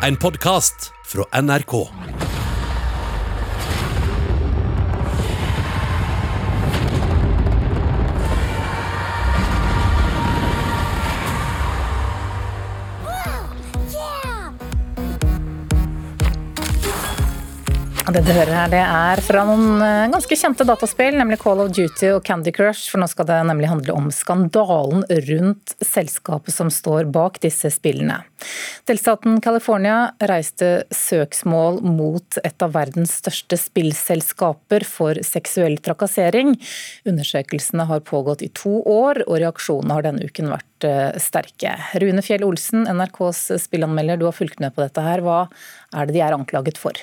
En podkast fra NRK. Det du hører her, det er fra noen eh, ganske kjente dataspill, nemlig Call of Duty og Candy Crush. For nå skal det nemlig handle om skandalen rundt selskapet som står bak disse spillene. Delstaten California reiste søksmål mot et av verdens største spillselskaper for seksuell trakassering. Undersøkelsene har pågått i to år, og reaksjonene har denne uken vært eh, sterke. Rune Fjell Olsen, NRKs spillanmelder, du har fulgt med på dette her. Hva er det de er anklaget for?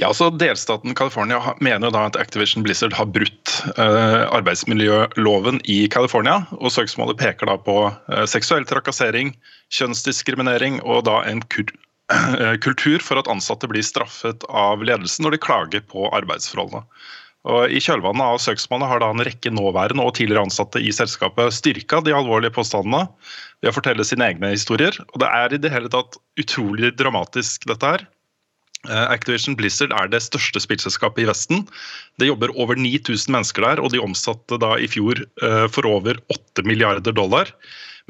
Ja, altså Delstaten California mener da at Activision Blizzard har brutt eh, arbeidsmiljøloven i California. og Søksmålet peker da på eh, seksuell trakassering, kjønnsdiskriminering og da en uh, kultur for at ansatte blir straffet av ledelsen når de klager på arbeidsforholdene. Og I kjølvannet av søksmålet har da en rekke nåværende og tidligere ansatte i selskapet styrka de alvorlige påstandene ved å fortelle sine egne historier. Og Det er i det hele tatt utrolig dramatisk, dette her. Eh, Activision Blizzard er det største spillselskapet i Vesten. Det jobber over 9000 mennesker der, og de omsatte da i fjor eh, for over 8 milliarder dollar.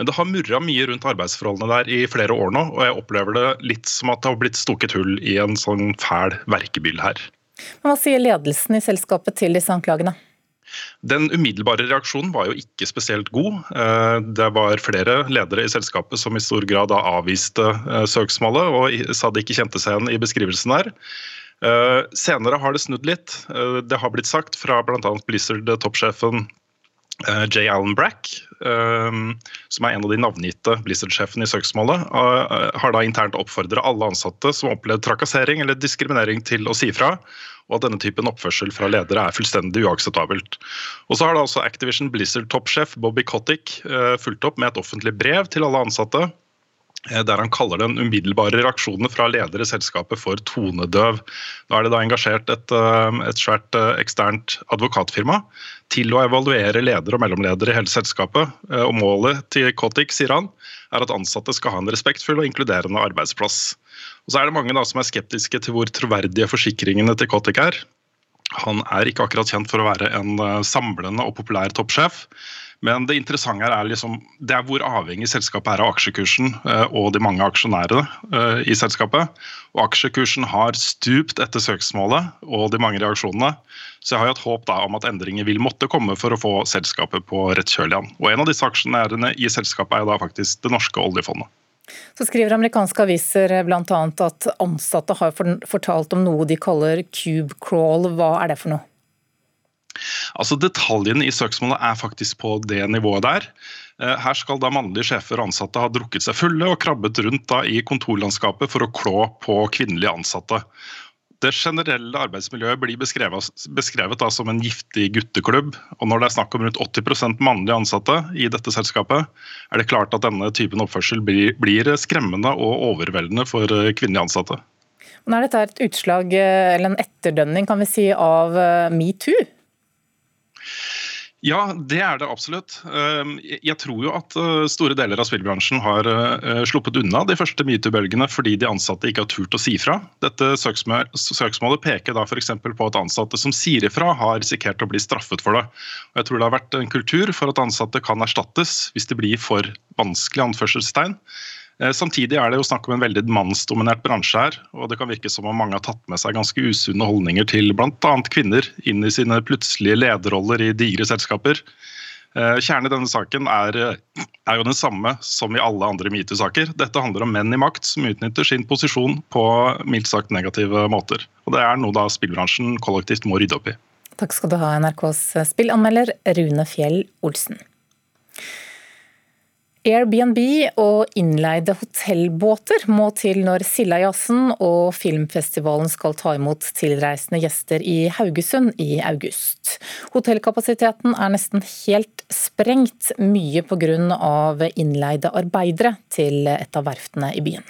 Men det har murra mye rundt arbeidsforholdene der i flere år nå, og jeg opplever det litt som at det har blitt stukket hull i en sånn fæl verkebyll her. Men Hva sier ledelsen i selskapet til disse anklagene? Den umiddelbare reaksjonen var jo ikke spesielt god. Eh, det var flere ledere i selskapet som i stor grad avviste eh, søksmålet og sa de ikke kjente seg igjen i beskrivelsen her. Eh, senere har det snudd litt. Det har blitt sagt fra bl.a. Blizzard-toppsjefen J. Allen Brack, som er en av de navngitte Blizzard-sjefene i søksmålet, har da internt oppfordret alle ansatte som opplevde trakassering eller diskriminering til å si fra, og at denne typen oppførsel fra ledere er fullstendig uakseptabelt. Og så har da også Activision Blizzard-toppsjef Bobby Kotick eh, fulgt opp med et offentlig brev til alle ansatte eh, der han kaller den umiddelbare reaksjonen fra ledere i selskapet for tonedøv. Nå er det da engasjert et, eh, et svært eksternt advokatfirma til å evaluere ledere og mellomledere i hele selskapet. Og Målet til Kotik sier han, er at ansatte skal ha en respektfull og inkluderende arbeidsplass. Og så er det mange da som er skeptiske til hvor troverdige forsikringene til Kotik er. Han er ikke akkurat kjent for å være en eh, samlende og populær toppsjef. Men det interessante her er, liksom, det er hvor avhengig selskapet er av aksjekursen eh, og de mange aksjonærene eh, i selskapet. Og Aksjekursen har stupt etter søksmålet og de mange reaksjonene. Så jeg har jo et håp da om at endringer vil måtte komme for å få selskapet på rett kjøl igjen. Og En av disse aksjonærene i selskapet er da faktisk det norske oljefondet. Så skriver amerikanske aviser bl.a. at ansatte har fortalt om noe de kaller cube crawl. Hva er det for noe? Altså Detaljene i søksmålet er faktisk på det nivået der. Eh, her skal da mannlige sjefer og ansatte ha drukket seg fulle og krabbet rundt da i kontorlandskapet for å klå på kvinnelige ansatte. Det generelle arbeidsmiljøet blir beskrevet, beskrevet som en giftig gutteklubb. og Når det er snakk om rundt 80% mannlige ansatte i dette selskapet, er det klart at denne typen oppførsel blir, blir skremmende og overveldende for kvinnelige ansatte. Men er dette et utslag eller en etterdønning kan vi si, av eh, metoo? Ja, det er det absolutt. Ehm, jeg tror jo at eh, store deler av spillbransjen har eh, sluppet unna de første metoo-bølgene fordi de ansatte ikke har turt å si fra. Dette søksmålet peker da f.eks. på at ansatte som sier ifra, har risikert å bli straffet for det. Og jeg tror det har vært en kultur for at ansatte kan erstattes hvis det blir for vanskelig anførselstegn. Eh, samtidig er det jo snakk om en veldig mannsdominert bransje her, og det kan virke som om mange har tatt med seg ganske usunne holdninger til bl.a. kvinner inn i sine plutselige lederroller i digre selskaper. Eh, kjernen i denne saken er, er, jo den samme som i alle andre metoo-saker. Dette handler om menn i makt som utnytter sin posisjon på mildt sagt negative måter. Og Det er noe da spillbransjen kollektivt må rydde opp i. Takk skal du ha, NRKs spillanmelder Rune Fjell Olsen. Airbnb og innleide hotellbåter må til når Sildajazzen og filmfestivalen skal ta imot tilreisende gjester i Haugesund i august. Hotellkapasiteten er nesten helt sprengt, mye pga. innleide arbeidere til et av verftene i byen.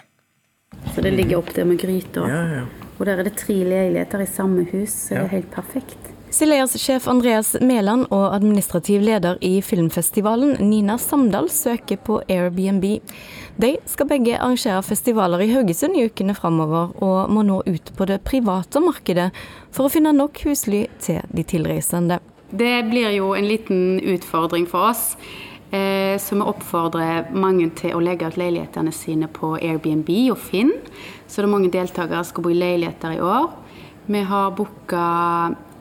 Så det ligger opp der med gryta, ja, ja. og der er det tre leiligheter i samme hus. Så det er helt perfekt. Sileias-sjef Andreas Mæland og administrativ leder i filmfestivalen Nina Samdal søker på Airbnb. De skal begge arrangere festivaler i Haugesund i ukene framover, og må nå ut på det private markedet for å finne nok husly til de tilreisende. Det blir jo en liten utfordring for oss. Eh, så vi oppfordrer mange til å legge ut leilighetene sine på Airbnb og Finn. Så det er mange deltakere som skal bo i leiligheter i år. Vi har booka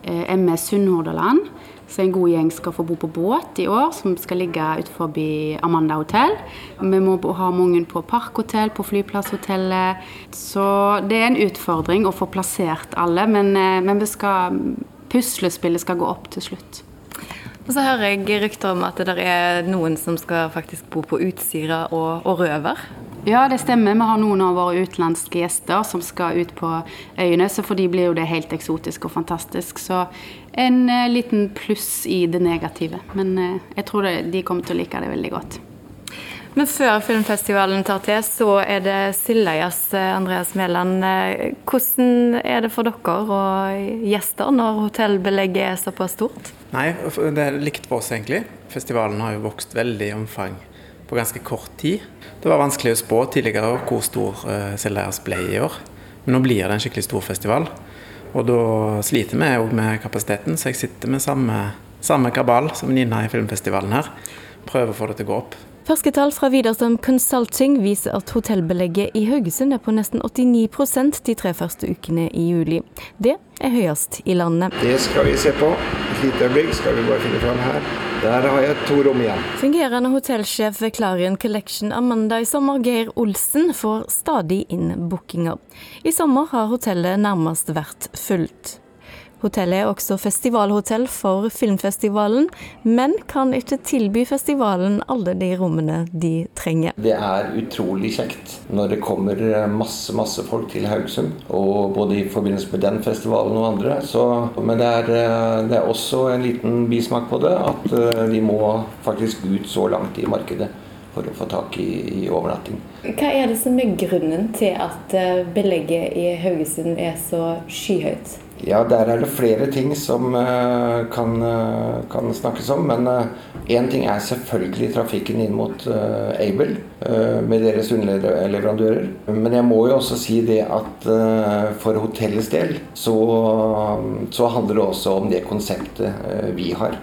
MS Sunnhordaland, så en god gjeng skal få bo på båt i år, som skal ligge utenfor Amanda hotell. Vi må ha mange på parkhotell, på flyplasshotellet. Så det er en utfordring å få plassert alle, men, eh, men skal, puslespillet skal gå opp til slutt. Og så hører jeg rykter om at det er noen som skal faktisk bo på Utsira og, og Røver. Ja, det stemmer. Vi har noen av våre utenlandske gjester som skal ut på øyene. Så for de blir jo det helt eksotisk og fantastisk. Så en eh, liten pluss i det negative. Men eh, jeg tror det, de kommer til å like det veldig godt. Men før filmfestivalen tar til, så er det Sildøyas eh, Andreas Mæland. Hvordan er det for dere og gjester når hotellbelegget er såpass stort? Nei, det er likt for oss egentlig. Festivalen har jo vokst veldig i omfang på ganske kort tid. Det var vanskelig å spå tidligere hvor stor uh, Seldeias ble i år. Men nå blir det en skikkelig stor festival. Og da sliter vi òg med kapasiteten, så jeg sitter med samme, samme kabal som Nina i filmfestivalen her. Prøver å få det til å gå opp. Ferske tall fra Widerstrøm Consulting viser at hotellbelegget i Haugesund er på nesten 89% de tre første ukene i juli. Det er høyest i landet. Det skal vi se på. Et lite øyeblikk skal vi bare finne fram her. Der har jeg to rom igjen. Fungerende hotellsjef ved Clarion Collection Amanda i sommer, Geir Olsen, får stadig inn bookinger. I sommer har hotellet nærmest vært fullt. Hotellet er også festivalhotell for filmfestivalen, men kan ikke tilby festivalen alle de rommene de trenger. Det er utrolig kjekt når det kommer masse masse folk til Haugesund, og både i forbindelse med den festivalen og andre. Så, men det er, det er også en liten bismak på det, at de vi må faktisk ut så langt i markedet for å få tak i, i, overnatting. Hva er det som er grunnen til at eh, belegget i Haugesund er så skyhøyt? Ja, der er det flere ting som uh, kan, uh, kan, snakkes om. Men én uh, ting er selvfølgelig trafikken inn mot Able med deres underleverandører. Men jeg må jo også si det at for hotellets del så, så, handler det også om det konseptet vi har.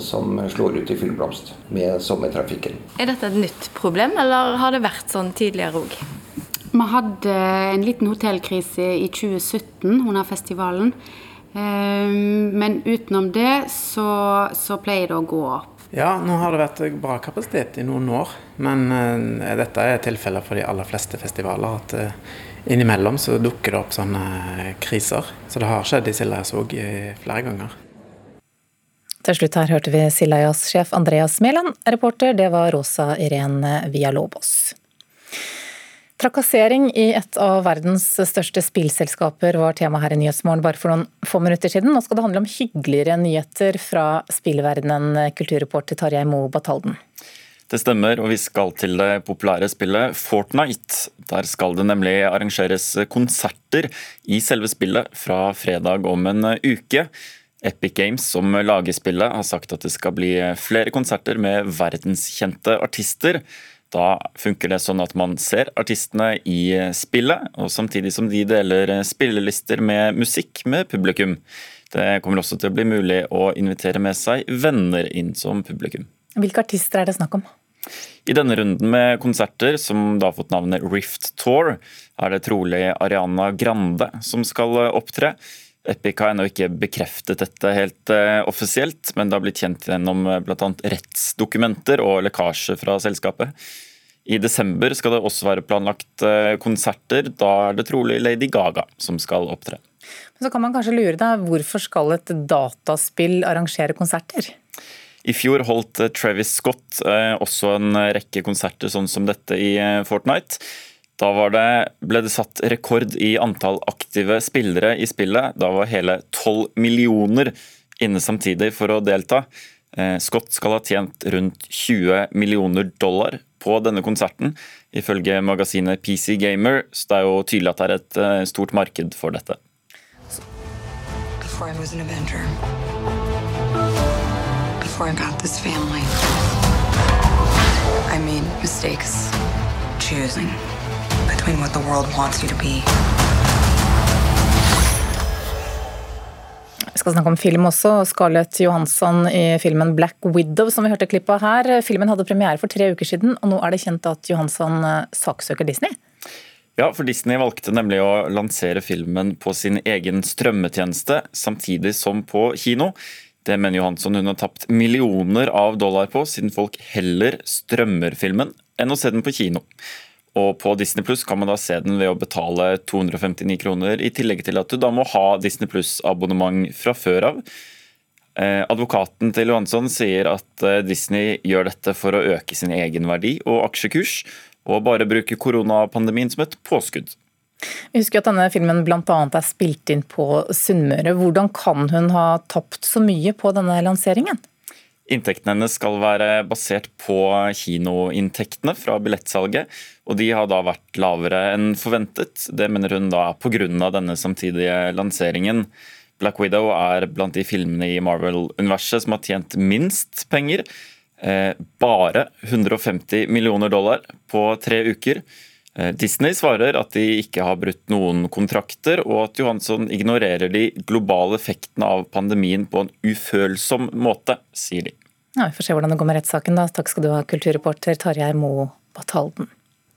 Som slår ut i full blomst med sommertrafikken. Er dette et nytt problem, eller har det vært sånn tidligere òg? Vi hadde en liten hotellkrise i 2017 under festivalen. Ehm, men utenom det så, så pleier det å gå opp. Ja, nå har det vært bra kapasitet i noen år. Men uh, dette er tilfellet for de aller fleste festivaler. At uh, innimellom så dukker det opp sånne kriser. Så det har skjedd i Sildajazz òg flere ganger. Til slutt her hørte vi Sildajazz-sjef Andreas Mæland. Reporter det var Rosa Irén Villalobos. Trakassering i et av verdens største spillselskaper var tema her i Nyhetsmorgen bare for noen få minutter siden. Nå skal det handle om hyggeligere nyheter fra spillverdenen, kulturreporter Tarjei Moe Batalden. Det stemmer, og vi skal til det populære spillet Fortnite. Der skal det nemlig arrangeres konserter i selve spillet fra fredag om en uke. Epic Games, som lager spillet, har sagt at det skal bli flere konserter med verdenskjente artister. Da funker det sånn at man ser artistene i spillet, og samtidig som de deler spillelister med musikk med publikum. Det kommer også til å bli mulig å invitere med seg venner inn som publikum. Hvilke artister er det snakk om? I denne runden med konserter, som da har fått navnet Rift Tour, er det trolig Ariana Grande som skal opptre. Epic har ennå ikke bekreftet dette helt uh, offisielt, men det har blitt kjent gjennom uh, bl.a. rettsdokumenter og lekkasje fra selskapet. I desember skal det også være planlagt uh, konserter. Da er det trolig Lady Gaga som skal opptre. Men så kan man kanskje lure deg, Hvorfor skal et dataspill arrangere konserter? I fjor holdt Travis Scott også en rekke konserter sånn som dette i Fortnite. Da det, ble det satt rekord i antall aktive spillere i spillet. Da var hele 12 millioner inne samtidig for å delta. Eh, Scott skal ha tjent rundt 20 millioner dollar på denne konserten, ifølge magasinet PC Gamer. Så det er jo tydelig at det er et eh, stort marked for dette. Before I was an Avenger. Before I got this family. I made mistakes. choosing between what the world wants you to be. Vi skal snakke om film også. Scarlett Johansson i filmen 'Black Widow', som vi hørte klipp av her. Filmen hadde premiere for tre uker siden, og nå er det kjent at Johansson eh, saksøker Disney. Ja, for Disney valgte nemlig å lansere filmen på sin egen strømmetjeneste, samtidig som på kino. Det mener Johansson hun har tapt millioner av dollar på, siden folk heller strømmer filmen enn å se den på kino. Og på Disney Pluss kan man da se den ved å betale 259 kroner, i tillegg til at du da må ha Disney Pluss-abonnement fra før av. Eh, advokaten til Johansson sier at eh, Disney gjør dette for å øke sin egenverdi og aksjekurs, og bare bruke koronapandemien som et påskudd. Vi husker at denne filmen bl.a. er spilt inn på Sunnmøre. Hvordan kan hun ha tapt så mye på denne lanseringen? Inntektene hennes skal være basert på kinoinntektene fra billettsalget, og de har da vært lavere enn forventet. Det mener hun da er pga. denne samtidige lanseringen. Black Widow er blant de filmene i Marvel-universet som har tjent minst penger. Eh, bare 150 millioner dollar på tre uker. Eh, Disney svarer at de ikke har brutt noen kontrakter, og at Johansson ignorerer de globale effektene av pandemien på en ufølsom måte, sier de. Ja, Vi får se hvordan det går med rettssaken. da. Takk skal du ha, kulturreporter Tarjei Mo Batalden.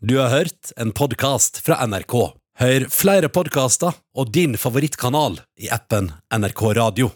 Du har hørt en podkast fra NRK. Hør flere podkaster og din favorittkanal i appen NRK Radio.